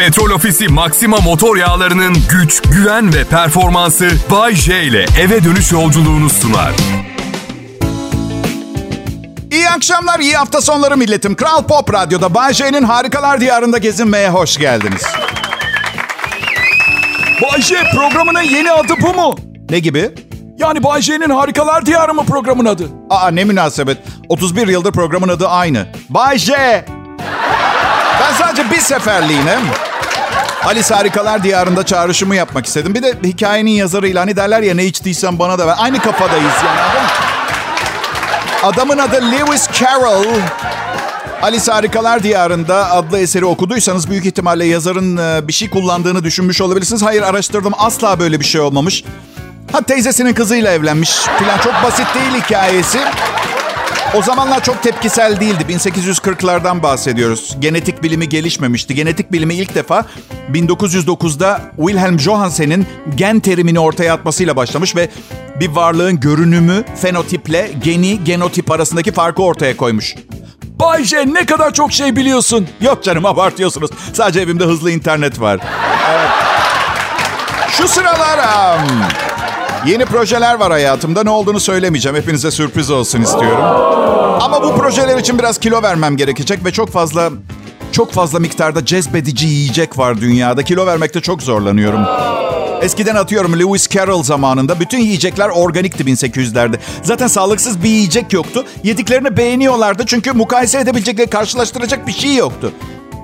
Petrol Ofisi Maxima motor yağlarının güç, güven ve performansı Bay J ile eve dönüş yolculuğunu sunar. İyi akşamlar, iyi hafta sonları milletim. Kral Pop Radyo'da Bay J'nin Harikalar Diyarında gezinmeye hoş geldiniz. Bay J programının yeni adı bu mu? Ne gibi? Yani Bay J'nin Harikalar Diyarı mı programın adı? Aa ne münasebet. 31 yıldır programın adı aynı. Bay J. Ben sadece bir seferliğine Alice Harikalar Diyarı'nda çağrışımı yapmak istedim. Bir de hikayenin yazarıyla hani derler ya ne içtiysen bana da ver. Aynı kafadayız yani. Adam. Adamın adı Lewis Carroll. Alice Harikalar Diyarı'nda adlı eseri okuduysanız büyük ihtimalle yazarın e, bir şey kullandığını düşünmüş olabilirsiniz. Hayır araştırdım asla böyle bir şey olmamış. Ha teyzesinin kızıyla evlenmiş filan çok basit değil hikayesi. O zamanlar çok tepkisel değildi. 1840'lardan bahsediyoruz. Genetik bilimi gelişmemişti. Genetik bilimi ilk defa 1909'da Wilhelm Johannsen'in gen terimini ortaya atmasıyla başlamış ve bir varlığın görünümü, fenotiple geni, genotip arasındaki farkı ortaya koymuş. Bay J ne kadar çok şey biliyorsun. Yok canım abartıyorsunuz. Sadece evimde hızlı internet var. Evet. Şu sıralar um, yeni projeler var hayatımda. Ne olduğunu söylemeyeceğim. Hepinize sürpriz olsun istiyorum. Ama bu projeler için biraz kilo vermem gerekecek ve çok fazla çok fazla miktarda cezbedici yiyecek var dünyada. Kilo vermekte çok zorlanıyorum. Eskiden atıyorum Lewis Carroll zamanında bütün yiyecekler organikti 1800'lerde. Zaten sağlıksız bir yiyecek yoktu. Yediklerini beğeniyorlardı çünkü mukayese edebilecekleri, karşılaştıracak bir şey yoktu.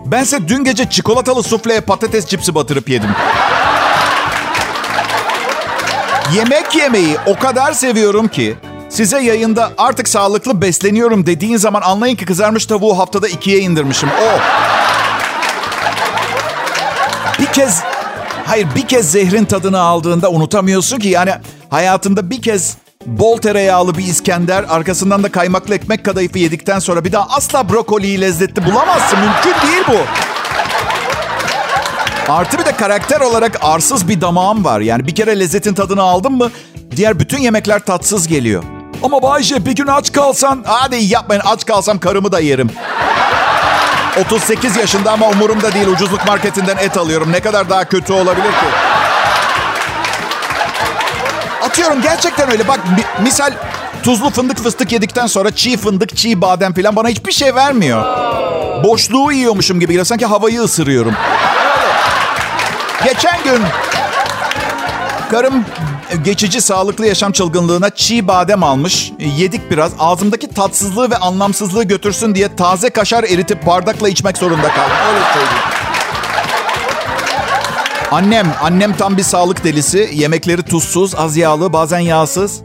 Bense dün gece çikolatalı sufleye patates cipsi batırıp yedim. Yemek yemeyi o kadar seviyorum ki size yayında artık sağlıklı besleniyorum dediğin zaman anlayın ki kızarmış tavuğu haftada ikiye indirmişim. O. Bir kez Hayır bir kez zehrin tadını aldığında unutamıyorsun ki yani hayatında bir kez bol tereyağlı bir İskender arkasından da kaymaklı ekmek kadayıfı yedikten sonra bir daha asla brokoliyi lezzetli bulamazsın. Mümkün değil bu. Artı bir de karakter olarak arsız bir damağım var. Yani bir kere lezzetin tadını aldın mı diğer bütün yemekler tatsız geliyor. Ama Bay J bir gün aç kalsan... Hadi yapmayın aç kalsam karımı da yerim. 38 yaşında ama umurumda değil. Ucuzluk marketinden et alıyorum. Ne kadar daha kötü olabilir ki? Atıyorum gerçekten öyle. Bak misal tuzlu fındık fıstık yedikten sonra çiğ fındık, çiğ badem falan bana hiçbir şey vermiyor. Boşluğu yiyormuşum gibi geliyor. Sanki havayı ısırıyorum. Geçen gün karım geçici sağlıklı yaşam çılgınlığına çiğ badem almış. Yedik biraz. Ağzımdaki tatsızlığı ve anlamsızlığı götürsün diye taze kaşar eritip bardakla içmek zorunda kaldım. Öyle söyleyeyim. Annem, annem tam bir sağlık delisi. Yemekleri tuzsuz, az yağlı, bazen yağsız.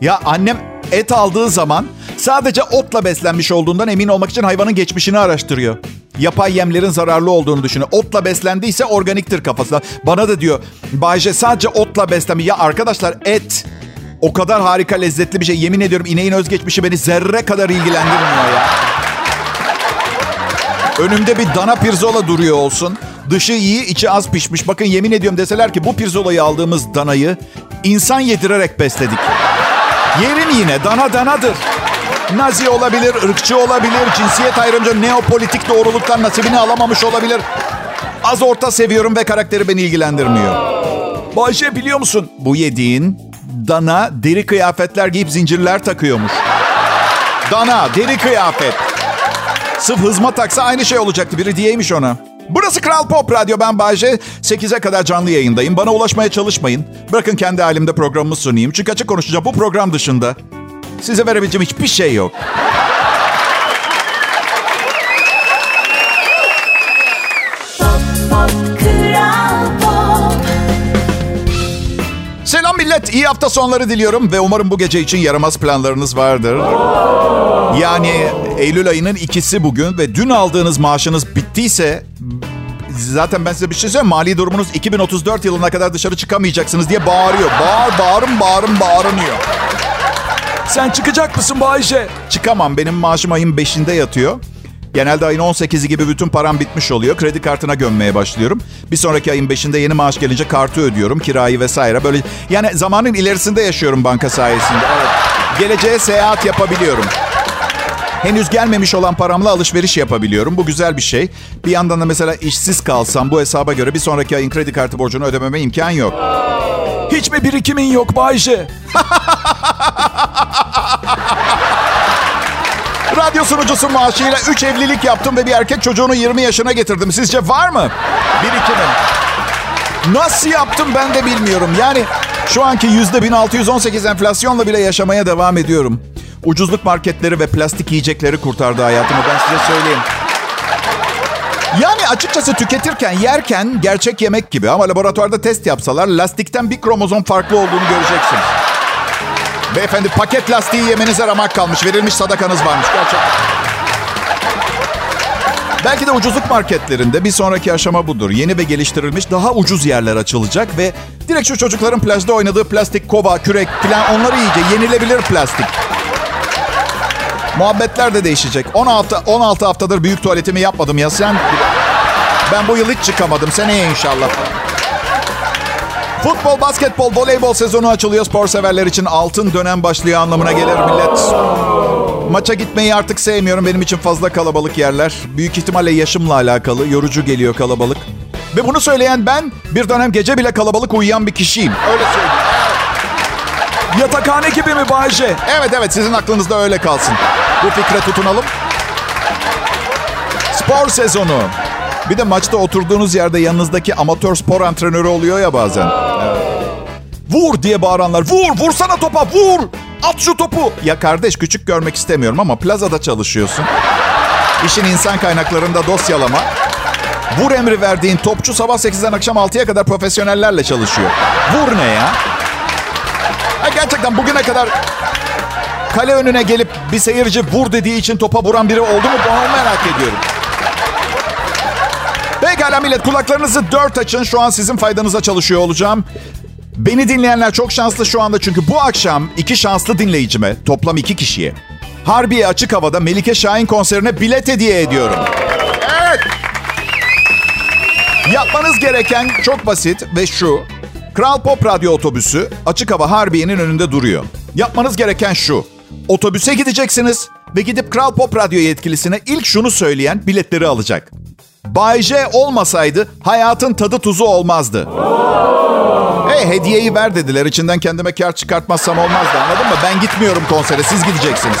Ya annem et aldığı zaman sadece otla beslenmiş olduğundan emin olmak için hayvanın geçmişini araştırıyor. Yapay yemlerin zararlı olduğunu düşünüyor. Otla beslendiyse organiktir kafasında. Bana da diyor Bayce sadece otla beslenme. Ya arkadaşlar et o kadar harika lezzetli bir şey. Yemin ediyorum ineğin özgeçmişi beni zerre kadar ilgilendirmiyor ya. Önümde bir dana pirzola duruyor olsun. Dışı iyi, içi az pişmiş. Bakın yemin ediyorum deseler ki bu pirzolayı aldığımız danayı insan yedirerek besledik. Yerim yine dana danadır. Nazi olabilir, ırkçı olabilir, cinsiyet ayrımcı, neopolitik doğruluktan nasibini alamamış olabilir. Az orta seviyorum ve karakteri beni ilgilendirmiyor. Bayşe biliyor musun? Bu yediğin dana deri kıyafetler giyip zincirler takıyormuş. Dana deri kıyafet. Sırf hızma taksa aynı şey olacaktı. Biri diyeymiş ona. Burası Kral Pop Radyo. Ben Bayce. 8'e kadar canlı yayındayım. Bana ulaşmaya çalışmayın. Bırakın kendi halimde programımı sunayım. Çünkü açık konuşacağım. Bu program dışında size verebileceğim hiçbir şey yok. Selam millet. İyi hafta sonları diliyorum ve umarım bu gece için yaramaz planlarınız vardır. Yani Eylül ayının ikisi bugün ve dün aldığınız maaşınız bittiyse zaten ben size bir şey söyleyeyim. Mali durumunuz 2034 yılına kadar dışarı çıkamayacaksınız diye bağırıyor. Bağır, bağırın, bağırın, bağırınıyor. Sen çıkacak mısın Bayşe? Çıkamam. Benim maaşım ayın 5'inde yatıyor. Genelde ayın 18'i gibi bütün param bitmiş oluyor. Kredi kartına gömmeye başlıyorum. Bir sonraki ayın 5'inde yeni maaş gelince kartı ödüyorum. Kirayı vesaire. Böyle yani zamanın ilerisinde yaşıyorum banka sayesinde. Evet. Geleceğe seyahat yapabiliyorum. Henüz gelmemiş olan paramla alışveriş yapabiliyorum. Bu güzel bir şey. Bir yandan da mesela işsiz kalsam bu hesaba göre bir sonraki ayın kredi kartı borcunu ödememe imkan yok. Hiç mi birikimin yok Bay J? Radyo sunucusu maaşıyla 3 evlilik yaptım ve bir erkek çocuğunu 20 yaşına getirdim. Sizce var mı? Birikimim. Nasıl yaptım ben de bilmiyorum. Yani şu anki %1618 enflasyonla bile yaşamaya devam ediyorum. Ucuzluk marketleri ve plastik yiyecekleri kurtardı hayatımı ben size söyleyeyim. Yani açıkçası tüketirken, yerken gerçek yemek gibi ama laboratuvarda test yapsalar lastikten bir kromozom farklı olduğunu göreceksiniz. Beyefendi paket lastiği yemenize ramak kalmış. Verilmiş sadakanız varmış gerçekten. Belki de ucuzluk marketlerinde bir sonraki aşama budur. Yeni ve geliştirilmiş daha ucuz yerler açılacak ve direkt şu çocukların plajda oynadığı plastik kova, kürek falan onları yiyecek. Yenilebilir plastik. Muhabbetler de değişecek. 16, 16 haftadır büyük tuvaletimi yapmadım ya sen. Ben bu yıl hiç çıkamadım. Seneye inşallah. Futbol, basketbol, voleybol sezonu açılıyor. Spor severler için altın dönem başlıyor anlamına gelir millet. Maça gitmeyi artık sevmiyorum. Benim için fazla kalabalık yerler. Büyük ihtimalle yaşımla alakalı. Yorucu geliyor kalabalık. Ve bunu söyleyen ben bir dönem gece bile kalabalık uyuyan bir kişiyim. Öyle söyleyeyim. Yatakhane gibi mi Bay J? Evet evet sizin aklınızda öyle kalsın. Bu fikre tutunalım. Spor sezonu. Bir de maçta oturduğunuz yerde yanınızdaki amatör spor antrenörü oluyor ya bazen. Vur diye bağıranlar. Vur, vursana topa, vur. At şu topu. Ya kardeş küçük görmek istemiyorum ama plazada çalışıyorsun. İşin insan kaynaklarında dosyalama. Vur emri verdiğin topçu sabah 8'den akşam 6'ya kadar profesyonellerle çalışıyor. Vur ne ya? Gerçekten bugüne kadar kale önüne gelip bir seyirci vur dediği için topa vuran biri oldu mu? Bunu merak ediyorum. Pekala millet kulaklarınızı dört açın. Şu an sizin faydanıza çalışıyor olacağım. Beni dinleyenler çok şanslı şu anda çünkü bu akşam iki şanslı dinleyicime, toplam iki kişiye, Harbiye Açık Hava'da Melike Şahin konserine bilet hediye ediyorum. Evet. Yapmanız gereken çok basit ve şu. Kral Pop Radyo otobüsü Açık Hava Harbiye'nin önünde duruyor. Yapmanız gereken şu. Otobüse gideceksiniz ve gidip Kral Pop Radyo yetkilisine ilk şunu söyleyen biletleri alacak. Bay J olmasaydı hayatın tadı tuzu olmazdı. Hey hediyeyi ver dediler. İçinden kendime kar çıkartmazsam olmazdı anladın mı? Ben gitmiyorum konsere siz gideceksiniz.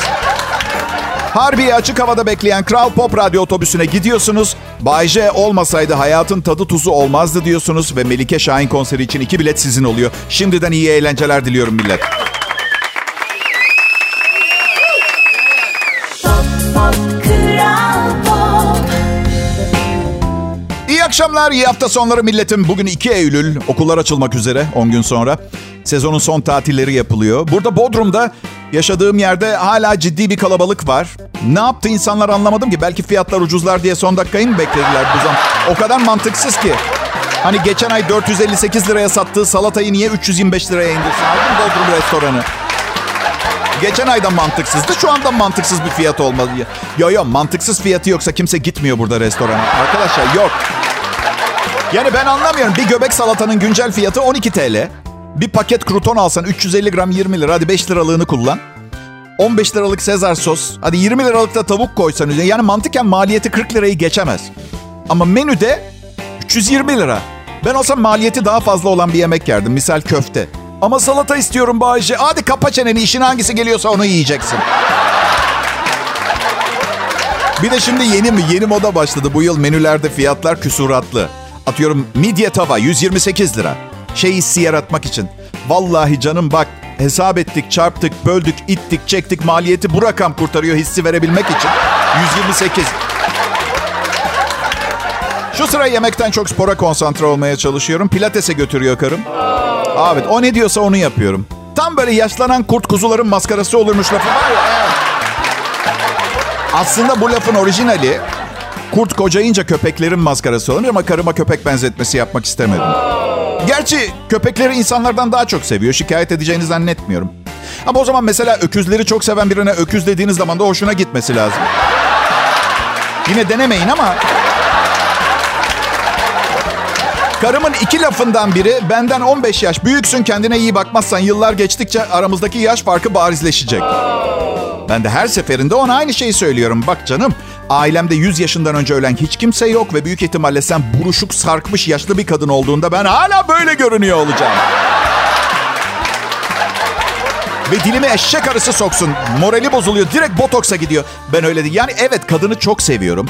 Harbiye açık havada bekleyen Kral Pop Radyo otobüsüne gidiyorsunuz. Bay J olmasaydı hayatın tadı tuzu olmazdı diyorsunuz ve Melike Şahin konseri için iki bilet sizin oluyor. Şimdiden iyi eğlenceler diliyorum millet. Akşamlar, iyi hafta sonları milletim. Bugün 2 Eylül, okullar açılmak üzere 10 gün sonra. Sezonun son tatilleri yapılıyor. Burada Bodrum'da yaşadığım yerde hala ciddi bir kalabalık var. Ne yaptı insanlar anlamadım ki. Belki fiyatlar ucuzlar diye son dakikayı mı beklediler bu zaman? O kadar mantıksız ki. Hani geçen ay 458 liraya sattığı salatayı niye 325 liraya indirsin? Aldın Bodrum restoranı. Geçen ayda mantıksızdı. Şu anda mantıksız bir fiyat olmalı. Yo yo mantıksız fiyatı yoksa kimse gitmiyor burada restorana. Arkadaşlar yok. Yani ben anlamıyorum. Bir göbek salatanın güncel fiyatı 12 TL. Bir paket kruton alsan 350 gram 20 lira. Hadi 5 liralığını kullan. 15 liralık sezar sos. Hadi 20 liralık da tavuk koysan üzerine. Yani mantıken maliyeti 40 lirayı geçemez. Ama menüde 320 lira. Ben olsam maliyeti daha fazla olan bir yemek yerdim. Misal köfte. Ama salata istiyorum Bay J. Hadi kapa çeneni. işin hangisi geliyorsa onu yiyeceksin. Bir de şimdi yeni mi? Yeni moda başladı. Bu yıl menülerde fiyatlar küsuratlı. Atıyorum midye tava 128 lira. Şey hissi yaratmak için. Vallahi canım bak hesap ettik, çarptık, böldük, ittik, çektik. Maliyeti bu rakam kurtarıyor hissi verebilmek için. 128. Şu sıra yemekten çok spora konsantre olmaya çalışıyorum. Pilatese götürüyor karım. Evet o ne diyorsa onu yapıyorum. Tam böyle yaşlanan kurt kuzuların maskarası olurmuş lafı var ya. Aslında bu lafın orijinali kurt kocayınca köpeklerin maskarası olur ama karıma köpek benzetmesi yapmak istemedim. Gerçi köpekleri insanlardan daha çok seviyor. Şikayet edeceğini zannetmiyorum. Ama o zaman mesela öküzleri çok seven birine öküz dediğiniz zaman da hoşuna gitmesi lazım. Yine denemeyin ama Karımın iki lafından biri benden 15 yaş büyüksün kendine iyi bakmazsan yıllar geçtikçe aramızdaki yaş farkı barizleşecek. Ben de her seferinde ona aynı şeyi söylüyorum. Bak canım ailemde 100 yaşından önce ölen hiç kimse yok ve büyük ihtimalle sen buruşuk sarkmış yaşlı bir kadın olduğunda ben hala böyle görünüyor olacağım. Ve dilime eşek arısı soksun. Morali bozuluyor. Direkt botoksa gidiyor. Ben öyle değil. Yani evet kadını çok seviyorum.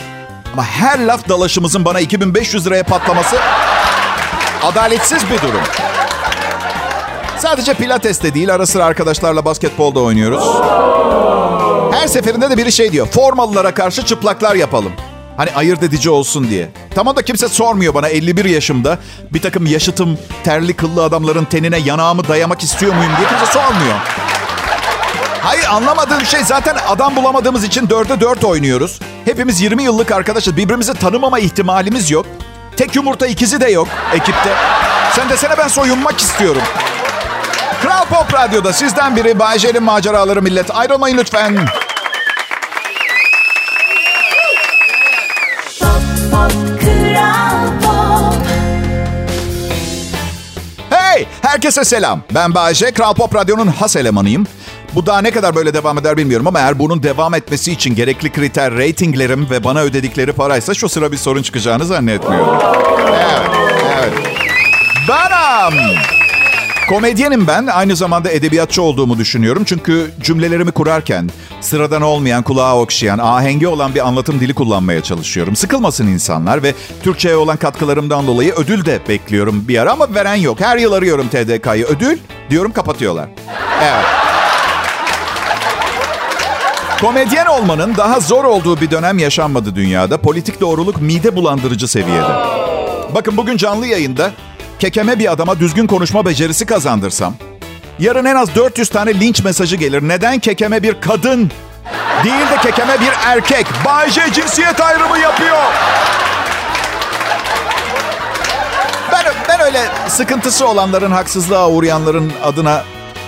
Ama her laf dalaşımızın bana 2500 liraya patlaması adaletsiz bir durum. Sadece pilates de değil. Ara sıra arkadaşlarla basketbol da oynuyoruz. Her seferinde de biri şey diyor. Formalılara karşı çıplaklar yapalım. Hani ayırt edici olsun diye. Tamam da kimse sormuyor bana 51 yaşımda bir takım yaşıtım, terli kıllı adamların tenine yanağımı dayamak istiyor muyum diye kimse sormuyor. Hayır anlamadığım şey zaten adam bulamadığımız için dörde dört oynuyoruz. Hepimiz 20 yıllık arkadaşız. Birbirimizi tanımama ihtimalimiz yok. Tek yumurta ikizi de yok ekipte. Sen desene ben soyunmak istiyorum. Kral Pop Radyo'da sizden biri Bay J'nin maceraları millet. Ayrılmayın lütfen. Herkese selam. Ben Bayece, Kral Pop Radyo'nun has elemanıyım. Bu daha ne kadar böyle devam eder bilmiyorum ama eğer bunun devam etmesi için gerekli kriter reytinglerim ve bana ödedikleri paraysa şu sıra bir sorun çıkacağını zannetmiyorum. Evet, evet. Benim. Komedyenim ben. Aynı zamanda edebiyatçı olduğumu düşünüyorum. Çünkü cümlelerimi kurarken sıradan olmayan, kulağa okşayan, ahengi olan bir anlatım dili kullanmaya çalışıyorum. Sıkılmasın insanlar ve Türkçe'ye olan katkılarımdan dolayı ödül de bekliyorum bir ara ama veren yok. Her yıl arıyorum TDK'yı. Ödül diyorum kapatıyorlar. Evet. Komedyen olmanın daha zor olduğu bir dönem yaşanmadı dünyada. Politik doğruluk mide bulandırıcı seviyede. Bakın bugün canlı yayında kekeme bir adama düzgün konuşma becerisi kazandırsam... Yarın en az 400 tane linç mesajı gelir. Neden kekeme bir kadın değil de kekeme bir erkek? Bayce cinsiyet ayrımı yapıyor. Ben, ben öyle sıkıntısı olanların, haksızlığa uğrayanların adına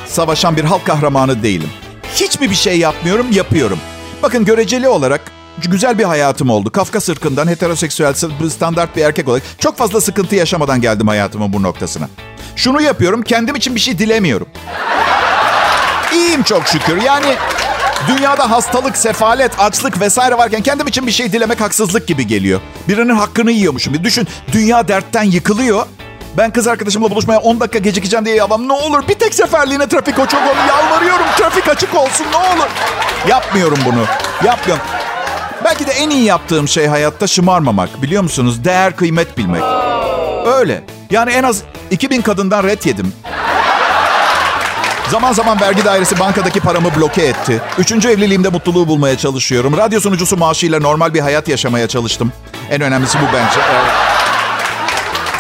savaşan bir halk kahramanı değilim. Hiçbir bir şey yapmıyorum, yapıyorum. Bakın göreceli olarak güzel bir hayatım oldu. Kafkas ırkından heteroseksüel standart bir erkek olarak çok fazla sıkıntı yaşamadan geldim hayatımın bu noktasına. Şunu yapıyorum, kendim için bir şey dilemiyorum. İyiyim çok şükür. Yani dünyada hastalık, sefalet, açlık vesaire varken kendim için bir şey dilemek haksızlık gibi geliyor. Birinin hakkını yiyormuşum. Bir düşün, dünya dertten yıkılıyor. Ben kız arkadaşımla buluşmaya 10 dakika gecikeceğim diye yalan. Ne olur bir tek seferliğine trafik çok olur. Yalvarıyorum trafik açık olsun ne olur. Yapmıyorum bunu. Yapmıyorum. Belki de en iyi yaptığım şey hayatta şımarmamak. Biliyor musunuz? Değer kıymet bilmek. Öyle. Yani en az 2000 kadından ret yedim. Zaman zaman vergi dairesi bankadaki paramı bloke etti. Üçüncü evliliğimde mutluluğu bulmaya çalışıyorum. Radyo sunucusu maaşıyla normal bir hayat yaşamaya çalıştım. En önemlisi bu bence.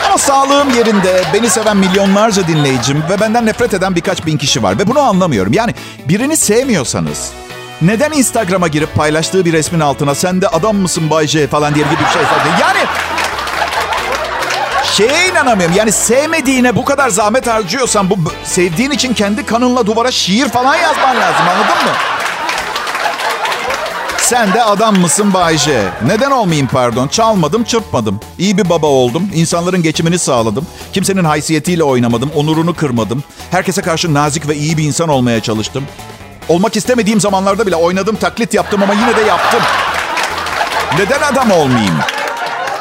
Ama sağlığım yerinde, beni seven milyonlarca dinleyicim ve benden nefret eden birkaç bin kişi var. Ve bunu anlamıyorum. Yani birini sevmiyorsanız neden Instagram'a girip paylaştığı bir resmin altına sen de adam mısın Bay J falan diye gibi bir şey zaten. Yani şeye inanamıyorum. Yani sevmediğine bu kadar zahmet harcıyorsan bu sevdiğin için kendi kanınla duvara şiir falan yazman lazım anladın mı? Sen de adam mısın Bay J? Neden olmayayım pardon? Çalmadım, çırpmadım. İyi bir baba oldum. İnsanların geçimini sağladım. Kimsenin haysiyetiyle oynamadım. Onurunu kırmadım. Herkese karşı nazik ve iyi bir insan olmaya çalıştım. Olmak istemediğim zamanlarda bile oynadım, taklit yaptım ama yine de yaptım. Neden adam olmayayım?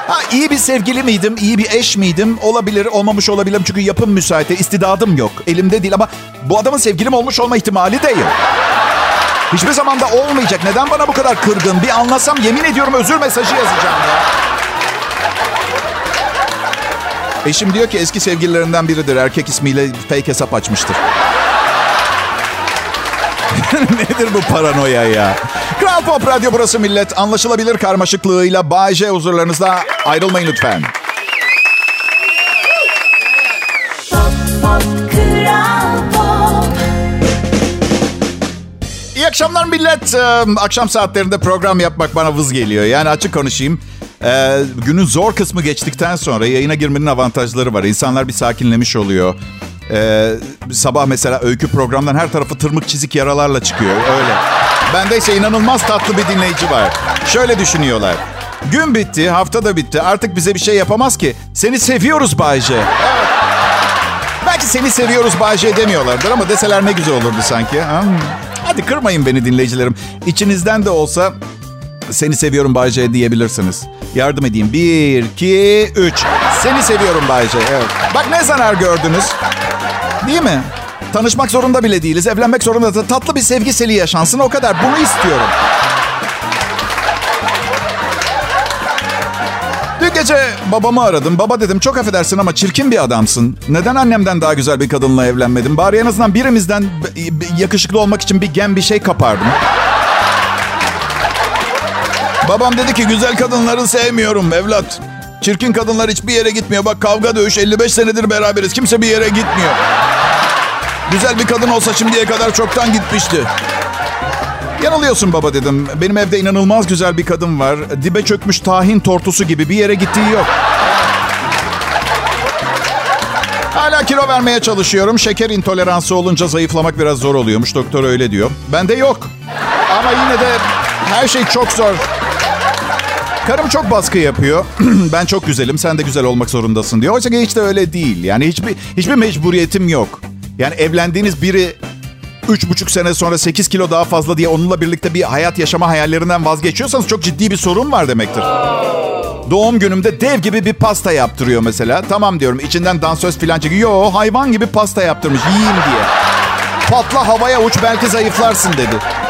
Ha iyi bir sevgili miydim, iyi bir eş miydim? Olabilir, olmamış olabilirim çünkü yapım müsaite, istidadım yok. Elimde değil ama bu adamın sevgilim olmuş olma ihtimali de yok. Hiçbir zaman da olmayacak. Neden bana bu kadar kırgın? Bir anlasam yemin ediyorum özür mesajı yazacağım ya. Eşim diyor ki eski sevgililerinden biridir. Erkek ismiyle fake hesap açmıştır. Nedir bu paranoya ya? Kral Pop Radyo burası millet. Anlaşılabilir karmaşıklığıyla Bay J huzurlarınızda ayrılmayın lütfen. İyi akşamlar millet. Akşam saatlerinde program yapmak bana vız geliyor. Yani açık konuşayım. Ee, günün zor kısmı geçtikten sonra yayına girmenin avantajları var. İnsanlar bir sakinlemiş oluyor. Ee, sabah mesela öykü programdan her tarafı tırmık çizik yaralarla çıkıyor. Öyle. Bende ise inanılmaz tatlı bir dinleyici var. Şöyle düşünüyorlar. Gün bitti, hafta da bitti. Artık bize bir şey yapamaz ki. Seni seviyoruz Bayce. Belki seni seviyoruz Bayce demiyorlardır ama deseler ne güzel olurdu sanki. Ha? Hadi kırmayın beni dinleyicilerim. İçinizden de olsa seni seviyorum Bayce diyebilirsiniz. Yardım edeyim. Bir, iki, üç. Seni seviyorum Bayce. Evet. Bak ne zarar gördünüz. Değil mi? Tanışmak zorunda bile değiliz. Evlenmek zorunda da tatlı bir sevgi seli yaşansın. O kadar. Bunu istiyorum. Dün gece babamı aradım. Baba dedim çok affedersin ama çirkin bir adamsın. Neden annemden daha güzel bir kadınla evlenmedin? Bari en azından birimizden yakışıklı olmak için bir gen bir şey kapardım. Babam dedi ki güzel kadınları sevmiyorum evlat. Çirkin kadınlar hiçbir yere gitmiyor. Bak kavga dövüş 55 senedir beraberiz. Kimse bir yere gitmiyor. Güzel bir kadın olsa şimdiye kadar çoktan gitmişti. Yanılıyorsun baba dedim. Benim evde inanılmaz güzel bir kadın var. Dibe çökmüş tahin tortusu gibi bir yere gittiği yok. Hala kilo vermeye çalışıyorum. Şeker intoleransı olunca zayıflamak biraz zor oluyormuş. Doktor öyle diyor. Bende yok. Ama yine de her şey çok zor. Karım çok baskı yapıyor. ben çok güzelim, sen de güzel olmak zorundasın diyor. Oysa ki hiç de öyle değil. Yani hiçbir hiçbir mecburiyetim yok. Yani evlendiğiniz biri üç buçuk sene sonra 8 kilo daha fazla diye onunla birlikte bir hayat yaşama hayallerinden vazgeçiyorsanız çok ciddi bir sorun var demektir. Doğum günümde dev gibi bir pasta yaptırıyor mesela. Tamam diyorum içinden dansöz filan çekiyor. Yo hayvan gibi pasta yaptırmış yiyeyim diye. Patla havaya uç belki zayıflarsın dedi.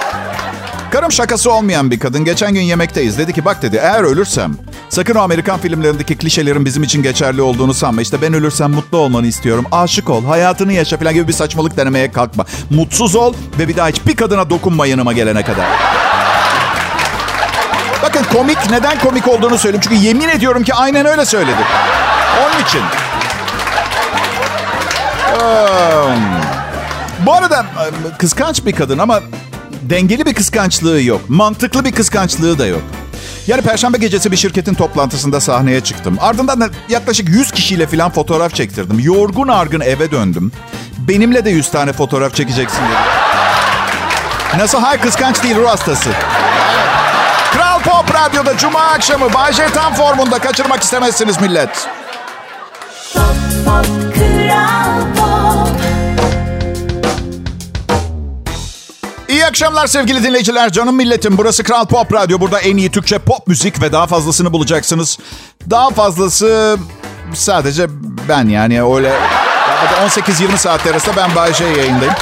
Karım şakası olmayan bir kadın. Geçen gün yemekteyiz. Dedi ki bak dedi eğer ölürsem sakın o Amerikan filmlerindeki klişelerin bizim için geçerli olduğunu sanma. İşte ben ölürsem mutlu olmanı istiyorum. Aşık ol, hayatını yaşa falan gibi bir saçmalık denemeye kalkma. Mutsuz ol ve bir daha hiçbir kadına dokunma yanıma gelene kadar. Bakın komik neden komik olduğunu söyleyeyim. Çünkü yemin ediyorum ki aynen öyle söyledi. Onun için. Um, bu arada kıskanç bir kadın ama dengeli bir kıskançlığı yok. Mantıklı bir kıskançlığı da yok. Yani perşembe gecesi bir şirketin toplantısında sahneye çıktım. Ardından da yaklaşık 100 kişiyle falan fotoğraf çektirdim. Yorgun argın eve döndüm. Benimle de 100 tane fotoğraf çekeceksin dedi. Nasıl? Hay kıskanç değil ruh hastası. Kral Pop Radyo'da Cuma akşamı Bay J tam formunda kaçırmak istemezsiniz millet. Pop, pop, İyi akşamlar sevgili dinleyiciler. Canım milletim. Burası Kral Pop Radyo. Burada en iyi Türkçe pop müzik ve daha fazlasını bulacaksınız. Daha fazlası sadece ben yani öyle 18-20 saat arasında ben Bay J yayındayım.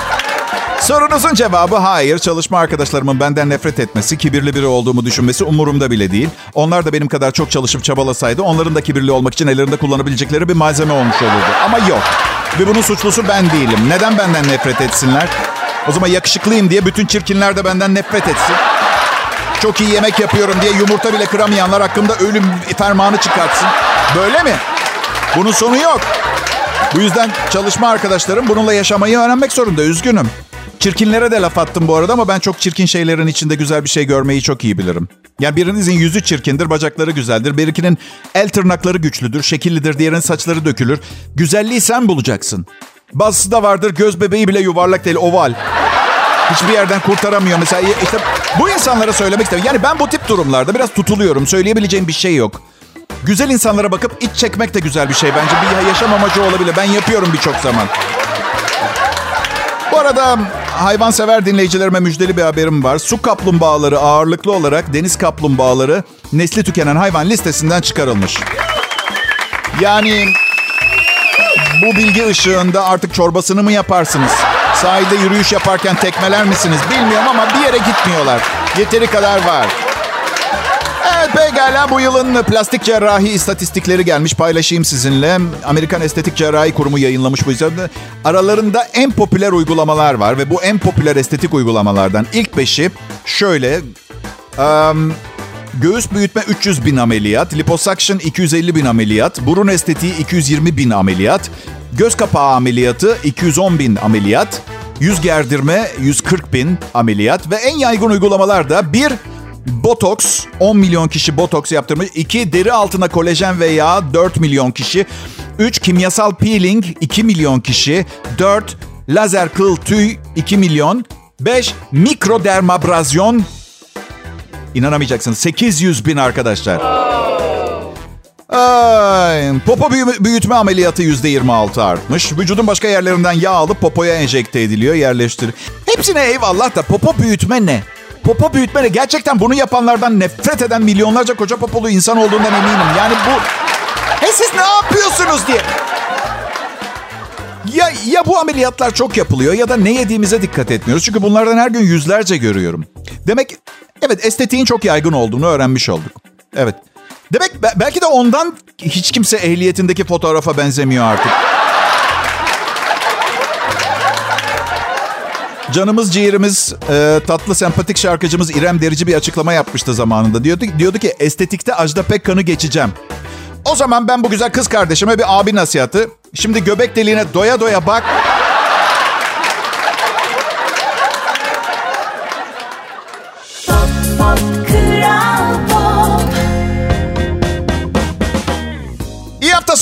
Sorunuzun cevabı hayır. Çalışma arkadaşlarımın benden nefret etmesi, kibirli biri olduğumu düşünmesi umurumda bile değil. Onlar da benim kadar çok çalışıp çabalasaydı onların da kibirli olmak için ellerinde kullanabilecekleri bir malzeme olmuş olurdu. Ama yok. Ve bunun suçlusu ben değilim. Neden benden nefret etsinler? O zaman yakışıklıyım diye bütün çirkinler de benden nefret etsin. Çok iyi yemek yapıyorum diye yumurta bile kıramayanlar hakkında ölüm fermanı çıkartsın. Böyle mi? Bunun sonu yok. Bu yüzden çalışma arkadaşlarım bununla yaşamayı öğrenmek zorunda. Üzgünüm. Çirkinlere de laf attım bu arada ama ben çok çirkin şeylerin içinde güzel bir şey görmeyi çok iyi bilirim. Yani birinizin yüzü çirkindir, bacakları güzeldir. Birikinin el tırnakları güçlüdür, şekillidir, diğerinin saçları dökülür. Güzelliği sen bulacaksın. Bazısı da vardır göz bebeği bile yuvarlak değil, oval. Hiçbir yerden kurtaramıyor. Mesela işte bu insanlara söylemek istiyorum. Yani ben bu tip durumlarda biraz tutuluyorum. Söyleyebileceğim bir şey yok. Güzel insanlara bakıp iç çekmek de güzel bir şey. Bence bir yaşam amacı olabilir. Ben yapıyorum birçok zaman. Bu arada hayvansever dinleyicilerime müjdeli bir haberim var. Su kaplumbağaları ağırlıklı olarak deniz kaplumbağaları nesli tükenen hayvan listesinden çıkarılmış. Yani bu bilgi ışığında artık çorbasını mı yaparsınız? Sahilde yürüyüş yaparken tekmeler misiniz bilmiyorum ama bir yere gitmiyorlar. Yeteri kadar var. Evet pekala bu yılın plastik cerrahi istatistikleri gelmiş paylaşayım sizinle. Amerikan Estetik Cerrahi Kurumu yayınlamış bu yüzden. Aralarında en popüler uygulamalar var ve bu en popüler estetik uygulamalardan ilk beşi şöyle. Um, göğüs büyütme 300 bin ameliyat, liposuction 250 bin ameliyat, burun estetiği 220 bin ameliyat, göz kapağı ameliyatı 210 bin ameliyat, yüz gerdirme 140 bin ameliyat ve en yaygın uygulamalar da bir Botoks 10 milyon kişi botoks yaptırmış. 2 deri altına kolajen ve yağ 4 milyon kişi. 3 kimyasal peeling 2 milyon kişi. 4 lazer kıl tüy 2 milyon. 5 mikrodermabrazyon İnanamayacaksınız 800 bin arkadaşlar. Ay, popo büyütme ameliyatı %26 artmış. Vücudun başka yerlerinden yağ alıp popoya enjekte ediliyor, yerleştir. Hepsine eyvallah da popo büyütme ne? Popo büyütme ne? Gerçekten bunu yapanlardan nefret eden milyonlarca koca popolu insan olduğundan eminim. Yani bu... He siz ne yapıyorsunuz diye. Ya, ya bu ameliyatlar çok yapılıyor ya da ne yediğimize dikkat etmiyoruz. Çünkü bunlardan her gün yüzlerce görüyorum. Demek evet estetiğin çok yaygın olduğunu öğrenmiş olduk. Evet. Demek belki de ondan hiç kimse ehliyetindeki fotoğrafa benzemiyor artık. Canımız ciğerimiz, e, tatlı sempatik şarkıcımız İrem Derici bir açıklama yapmıştı zamanında. Diyordu, diyordu ki estetikte Ajda Pekkan'ı geçeceğim. O zaman ben bu güzel kız kardeşime bir abi nasihatı. Şimdi göbek deliğine doya doya bak.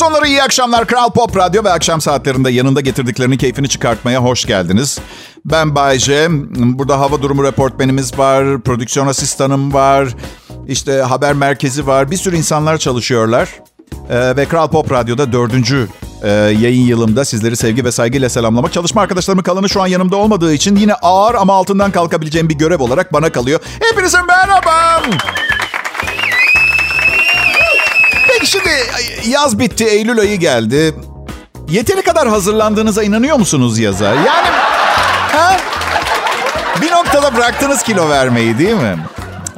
Sonları, iyi akşamlar. Kral Pop Radyo ve akşam saatlerinde yanında getirdiklerinin keyfini çıkartmaya hoş geldiniz. Ben Bayce. Burada hava durumu reportmenimiz var, prodüksiyon asistanım var, işte haber merkezi var. Bir sürü insanlar çalışıyorlar. Ee, ve Kral Pop Radyo'da dördüncü e, yayın yılımda sizleri sevgi ve saygıyla selamlamak. Çalışma arkadaşlarımın kalanı şu an yanımda olmadığı için yine ağır ama altından kalkabileceğim bir görev olarak bana kalıyor. Hepinize merhaba. Peki şimdi yaz bitti, Eylül ayı geldi. Yeteri kadar hazırlandığınıza inanıyor musunuz yaza? Yani ha? bir noktada bıraktınız kilo vermeyi değil mi?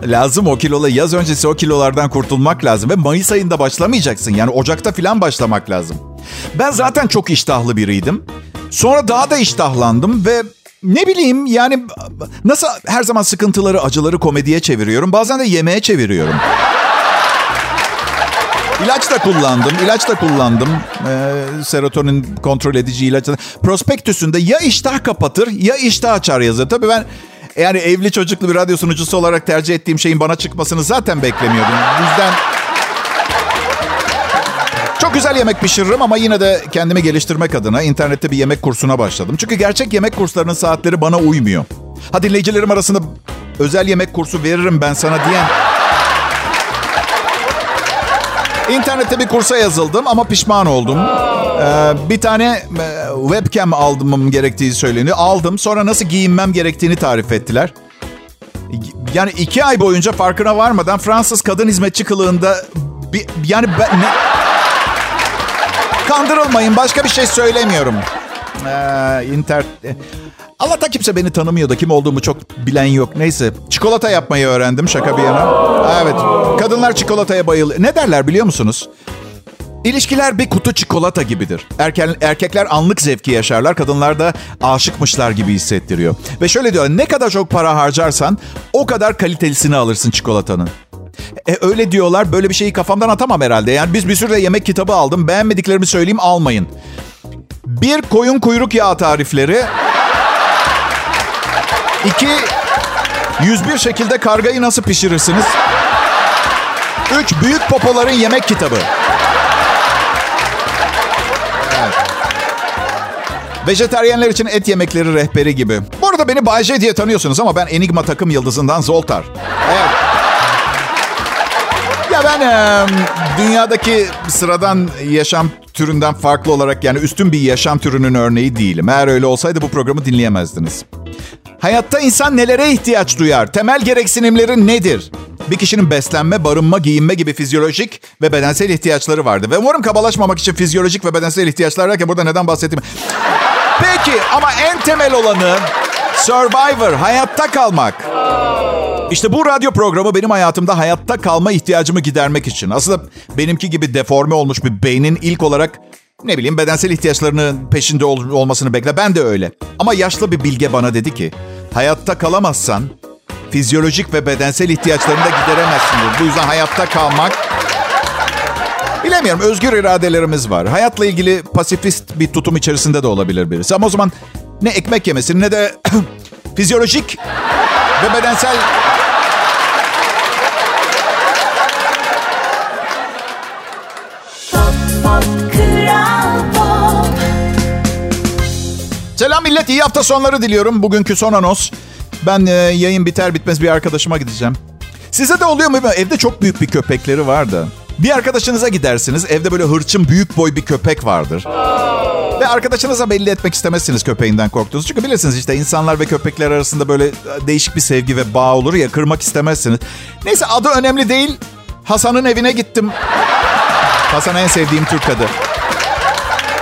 Lazım o kilola. Yaz öncesi o kilolardan kurtulmak lazım. Ve Mayıs ayında başlamayacaksın. Yani Ocak'ta falan başlamak lazım. Ben zaten çok iştahlı biriydim. Sonra daha da iştahlandım ve ne bileyim yani nasıl her zaman sıkıntıları, acıları komediye çeviriyorum. Bazen de yemeğe çeviriyorum. İlaç da kullandım. ilaç da kullandım. Ee, serotonin kontrol edici ilaç. Prospektüsünde ya iştah kapatır ya iştah açar yazıyor. Tabii ben yani evli çocuklu bir radyo sunucusu olarak tercih ettiğim şeyin bana çıkmasını zaten beklemiyordum. Yüzden çok güzel yemek pişiririm ama yine de kendimi geliştirmek adına internette bir yemek kursuna başladım. Çünkü gerçek yemek kurslarının saatleri bana uymuyor. Ha dinleyicilerim arasında özel yemek kursu veririm ben sana diyen İnternette bir kursa yazıldım ama pişman oldum. Ee, bir tane e, webcam almam gerektiği söyleniyor. Aldım. Sonra nasıl giyinmem gerektiğini tarif ettiler. Yani iki ay boyunca farkına varmadan Fransız kadın hizmetçi kılığında bir, yani ben, ne... kandırılmayın başka bir şey söylemiyorum. Ee, internet Allah'tan kimse beni tanımıyor da kim olduğumu çok bilen yok. Neyse çikolata yapmayı öğrendim şaka bir yana. Evet kadınlar çikolataya bayılıyor. Ne derler biliyor musunuz? İlişkiler bir kutu çikolata gibidir. Erken, erkekler anlık zevki yaşarlar, kadınlar da aşıkmışlar gibi hissettiriyor. Ve şöyle diyor, ne kadar çok para harcarsan o kadar kalitelisini alırsın çikolatanın. E, öyle diyorlar, böyle bir şeyi kafamdan atamam herhalde. Yani biz bir sürü yemek kitabı aldım, beğenmediklerimi söyleyeyim almayın. Bir koyun kuyruk yağı tarifleri İki, 101 şekilde kargayı nasıl pişirirsiniz? Üç, büyük popoların yemek kitabı. Vejeteryenler için et yemekleri rehberi gibi. Bu arada beni Bayce diye tanıyorsunuz ama ben Enigma takım yıldızından Zoltar. Evet. Ya ben e, dünyadaki sıradan yaşam türünden farklı olarak yani üstün bir yaşam türünün örneği değilim. Eğer öyle olsaydı bu programı dinleyemezdiniz. Hayatta insan nelere ihtiyaç duyar? Temel gereksinimleri nedir? Bir kişinin beslenme, barınma, giyinme gibi fizyolojik ve bedensel ihtiyaçları vardı. Ve umarım kabalaşmamak için fizyolojik ve bedensel ihtiyaçlar derken burada neden bahsettiğimi... Peki ama en temel olanı Survivor, hayatta kalmak. İşte bu radyo programı benim hayatımda hayatta kalma ihtiyacımı gidermek için. Aslında benimki gibi deforme olmuş bir beynin ilk olarak ne bileyim bedensel ihtiyaçlarının peşinde ol- olmasını bekle. Ben de öyle. Ama yaşlı bir bilge bana dedi ki hayatta kalamazsan fizyolojik ve bedensel ihtiyaçlarını da gideremezsin. Bu yüzden hayatta kalmak Bilemiyorum özgür iradelerimiz var. Hayatla ilgili pasifist bir tutum içerisinde de olabilir birisi. Ama o zaman ne ekmek yemesin ne de fizyolojik ve bedensel Selam millet, iyi hafta sonları diliyorum. Bugünkü son anons. Ben e, yayın biter bitmez bir arkadaşıma gideceğim. Size de oluyor mu? Evde çok büyük bir köpekleri var da. Bir arkadaşınıza gidersiniz. Evde böyle hırçın büyük boy bir köpek vardır. Ve arkadaşınıza belli etmek istemezsiniz köpeğinden korktuğunuzu. Çünkü bilirsiniz işte insanlar ve köpekler arasında böyle değişik bir sevgi ve bağ olur ya kırmak istemezsiniz. Neyse adı önemli değil. Hasan'ın evine gittim. Hasan en sevdiğim Türk adı.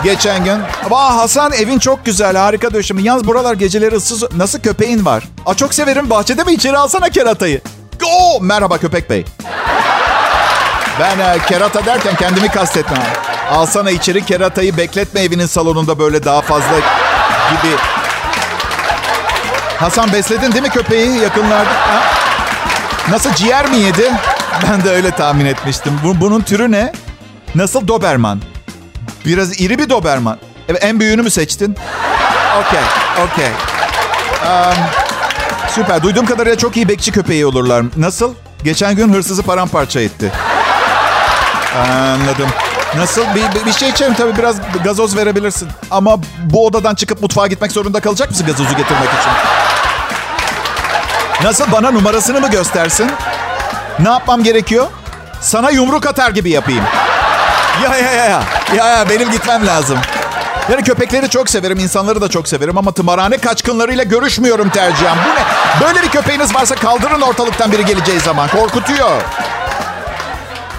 Geçen gün. Vah Hasan evin çok güzel harika döşümü. Yalnız buralar geceleri ıssız. Nasıl köpeğin var? Aa, çok severim bahçede mi içeri alsana keratayı. Oo, merhaba köpek bey. Ben e, kerata derken kendimi kastetmem. Alsana içeri keratayı bekletme evinin salonunda böyle daha fazla gibi. Hasan besledin değil mi köpeği yakınlarda? Ha? Nasıl ciğer mi yedi? Ben de öyle tahmin etmiştim. Bu, bunun türü ne? Nasıl Doberman? Biraz iri bir Doberman. Evet, en büyüğünü mü seçtin? Okey, okey. Um, süper. Duyduğum kadarıyla çok iyi bekçi köpeği olurlar. Nasıl? Geçen gün hırsızı paramparça etti. Anladım. Nasıl? Bir, bir, şey içerim tabii biraz gazoz verebilirsin. Ama bu odadan çıkıp mutfağa gitmek zorunda kalacak mısın gazozu getirmek için? Nasıl? Bana numarasını mı göstersin? Ne yapmam gerekiyor? Sana yumruk atar gibi yapayım. Ya ya ya ya. Ya ya benim gitmem lazım. Yani köpekleri çok severim, insanları da çok severim ama tımarhane kaçkınlarıyla görüşmüyorum tercihen. Bu ne? Böyle bir köpeğiniz varsa kaldırın ortalıktan biri geleceği zaman. Korkutuyor.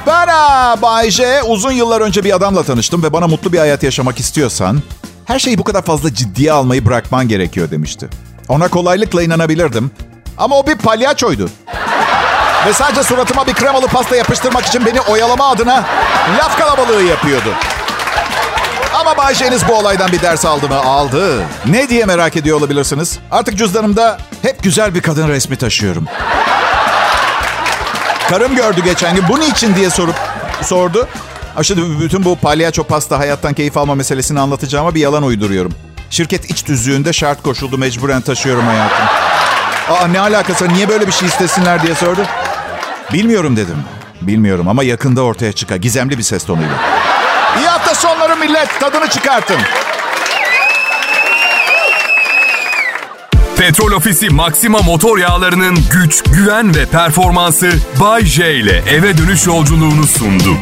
Ben ha, Bay J, uzun yıllar önce bir adamla tanıştım ve bana mutlu bir hayat yaşamak istiyorsan her şeyi bu kadar fazla ciddiye almayı bırakman gerekiyor demişti. Ona kolaylıkla inanabilirdim ama o bir palyaçoydu. Ve sadece suratıma bir kremalı pasta yapıştırmak için beni oyalama adına laf kalabalığı yapıyordu. Ama Bay J'niz bu olaydan bir ders aldı mı? Aldı. Ne diye merak ediyor olabilirsiniz? Artık cüzdanımda hep güzel bir kadın resmi taşıyorum. Karım gördü geçen gün. Bu niçin diye sorup sordu. Şimdi bütün bu palyaço pasta hayattan keyif alma meselesini anlatacağıma bir yalan uyduruyorum. Şirket iç tüzüğünde şart koşuldu mecburen taşıyorum hayatım. Aa ne alakası niye böyle bir şey istesinler diye sordu. Bilmiyorum dedim. Bilmiyorum ama yakında ortaya çıkar. Gizemli bir ses tonuyla. İyi hafta sonları millet. Tadını çıkartın. Petrol Ofisi Maxima motor yağlarının güç, güven ve performansı Bay J ile eve dönüş yolculuğunu sundu.